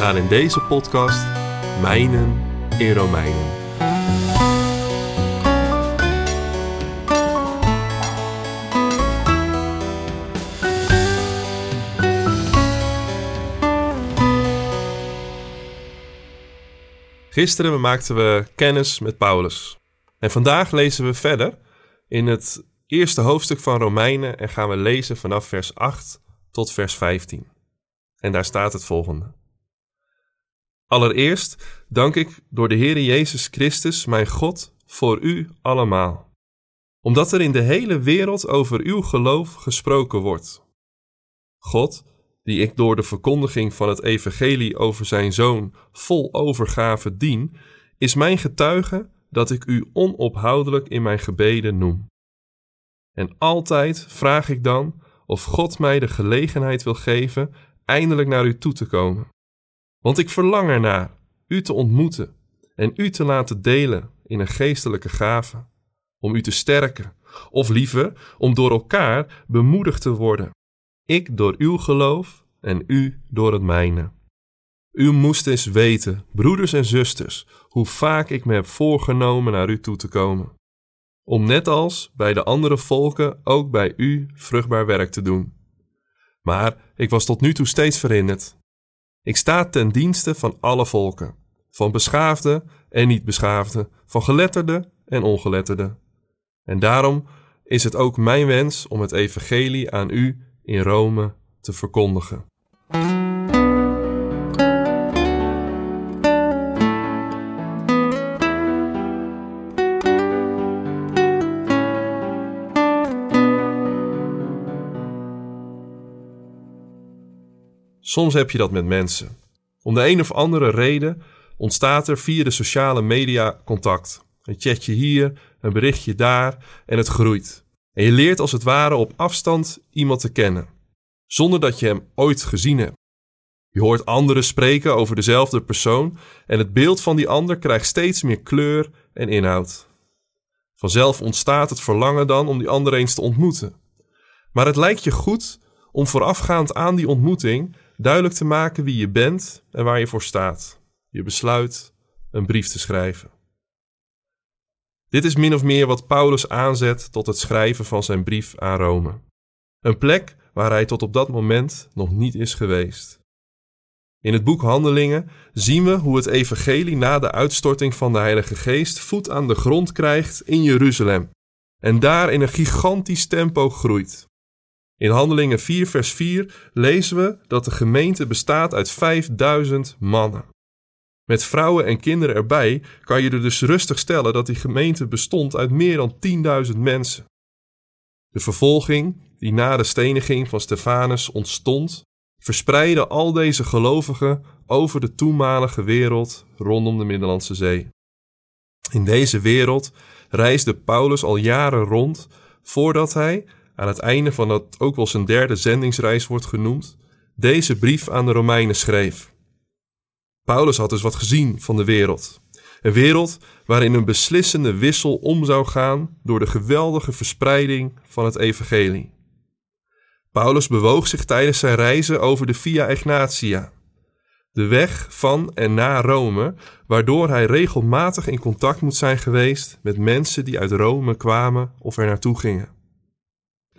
Gaan in deze podcast mijnen in Romeinen. Gisteren maakten we kennis met Paulus. En vandaag lezen we verder in het eerste hoofdstuk van Romeinen en gaan we lezen vanaf vers 8 tot vers 15. En daar staat het volgende. Allereerst dank ik door de Heer Jezus Christus, mijn God, voor u allemaal. Omdat er in de hele wereld over uw geloof gesproken wordt. God, die ik door de verkondiging van het evangelie over zijn zoon vol overgave dien, is mijn getuige dat ik u onophoudelijk in mijn gebeden noem. En altijd vraag ik dan of God mij de gelegenheid wil geven eindelijk naar u toe te komen. Want ik verlang ernaar u te ontmoeten en u te laten delen in een geestelijke gave, om u te sterken, of liever om door elkaar bemoedigd te worden ik door uw geloof en u door het mijne. U moest eens weten, broeders en zusters, hoe vaak ik me heb voorgenomen naar u toe te komen. Om net als bij de andere volken ook bij u vruchtbaar werk te doen. Maar ik was tot nu toe steeds verhinderd. Ik sta ten dienste van alle volken, van beschaafde en niet beschaafde, van geletterde en ongeletterde. En daarom is het ook mijn wens om het evangelie aan u in Rome te verkondigen. Soms heb je dat met mensen. Om de een of andere reden ontstaat er via de sociale media contact. Een chatje hier, een berichtje daar en het groeit. En je leert als het ware op afstand iemand te kennen, zonder dat je hem ooit gezien hebt. Je hoort anderen spreken over dezelfde persoon en het beeld van die ander krijgt steeds meer kleur en inhoud. Vanzelf ontstaat het verlangen dan om die ander eens te ontmoeten. Maar het lijkt je goed om voorafgaand aan die ontmoeting duidelijk te maken wie je bent en waar je voor staat. Je besluit een brief te schrijven. Dit is min of meer wat Paulus aanzet tot het schrijven van zijn brief aan Rome. Een plek waar hij tot op dat moment nog niet is geweest. In het boek Handelingen zien we hoe het evangelie na de uitstorting van de Heilige Geest voet aan de grond krijgt in Jeruzalem en daar in een gigantisch tempo groeit. In Handelingen 4 vers 4 lezen we dat de gemeente bestaat uit 5000 mannen. Met vrouwen en kinderen erbij kan je er dus rustig stellen dat die gemeente bestond uit meer dan 10.000 mensen. De vervolging, die na de steniging van Stefanus ontstond, verspreidde al deze gelovigen over de toenmalige wereld rondom de Middellandse Zee. In deze wereld reisde Paulus al jaren rond voordat hij, aan het einde van dat ook wel zijn derde zendingsreis wordt genoemd, deze brief aan de Romeinen schreef. Paulus had dus wat gezien van de wereld. Een wereld waarin een beslissende wissel om zou gaan door de geweldige verspreiding van het evangelie. Paulus bewoog zich tijdens zijn reizen over de Via Egnatia, de weg van en naar Rome, waardoor hij regelmatig in contact moet zijn geweest met mensen die uit Rome kwamen of er naartoe gingen.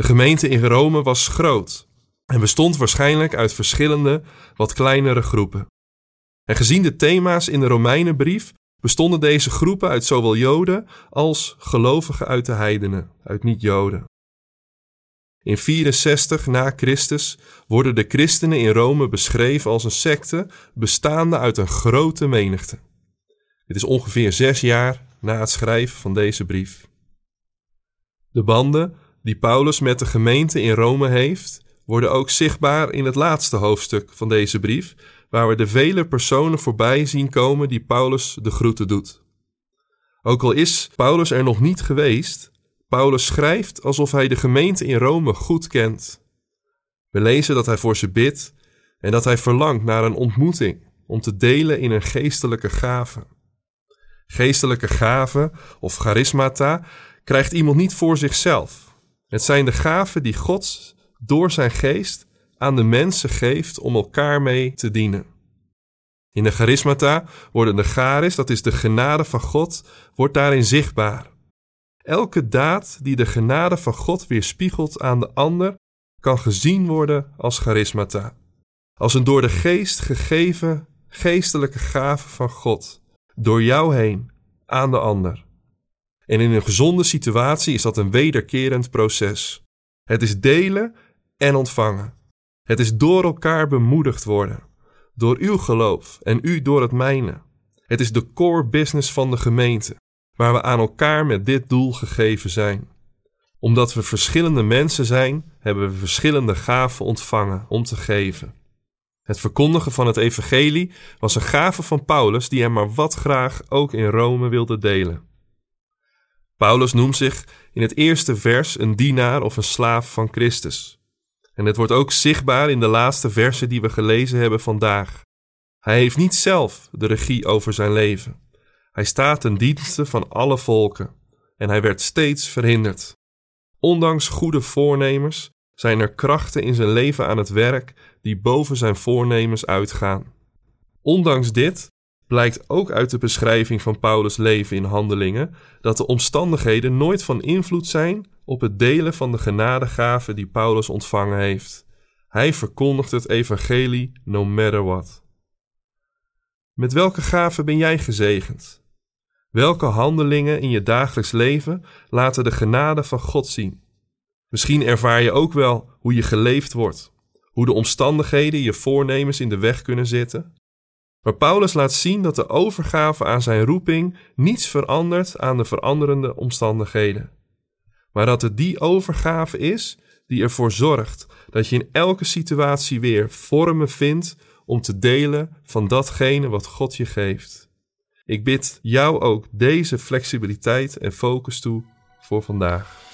De gemeente in Rome was groot en bestond waarschijnlijk uit verschillende, wat kleinere groepen. En gezien de thema's in de Romeinenbrief bestonden deze groepen uit zowel Joden als gelovigen uit de heidenen, uit niet-Joden. In 64 na Christus worden de christenen in Rome beschreven als een secte bestaande uit een grote menigte. Dit is ongeveer zes jaar na het schrijven van deze brief. De banden die Paulus met de gemeente in Rome heeft, worden ook zichtbaar in het laatste hoofdstuk van deze brief, waar we de vele personen voorbij zien komen die Paulus de groeten doet. Ook al is Paulus er nog niet geweest, Paulus schrijft alsof hij de gemeente in Rome goed kent. We lezen dat hij voor ze bidt en dat hij verlangt naar een ontmoeting om te delen in een geestelijke gave. Geestelijke gave of charismata krijgt iemand niet voor zichzelf. Het zijn de gaven die God door zijn geest aan de mensen geeft om elkaar mee te dienen. In de charismata worden de charis, dat is de genade van God, wordt daarin zichtbaar. Elke daad die de genade van God weerspiegelt aan de ander, kan gezien worden als charismata. Als een door de geest gegeven geestelijke gave van God, door jou heen, aan de ander. En in een gezonde situatie is dat een wederkerend proces. Het is delen en ontvangen. Het is door elkaar bemoedigd worden. Door uw geloof en u door het mijne. Het is de core business van de gemeente, waar we aan elkaar met dit doel gegeven zijn. Omdat we verschillende mensen zijn, hebben we verschillende gaven ontvangen om te geven. Het verkondigen van het evangelie was een gave van Paulus die hij maar wat graag ook in Rome wilde delen. Paulus noemt zich in het eerste vers een dienaar of een slaaf van Christus. En het wordt ook zichtbaar in de laatste versen die we gelezen hebben vandaag. Hij heeft niet zelf de regie over zijn leven. Hij staat ten dienste van alle volken en hij werd steeds verhinderd. Ondanks goede voornemens zijn er krachten in zijn leven aan het werk die boven zijn voornemens uitgaan. Ondanks dit blijkt ook uit de beschrijving van Paulus' leven in handelingen dat de omstandigheden nooit van invloed zijn op het delen van de genadegaven die Paulus ontvangen heeft. Hij verkondigt het evangelie no matter what. Met welke gaven ben jij gezegend? Welke handelingen in je dagelijks leven laten de genade van God zien? Misschien ervaar je ook wel hoe je geleefd wordt, hoe de omstandigheden je voornemens in de weg kunnen zitten. Maar Paulus laat zien dat de overgave aan zijn roeping niets verandert aan de veranderende omstandigheden. Maar dat het die overgave is die ervoor zorgt dat je in elke situatie weer vormen vindt om te delen van datgene wat God je geeft. Ik bid jou ook deze flexibiliteit en focus toe voor vandaag.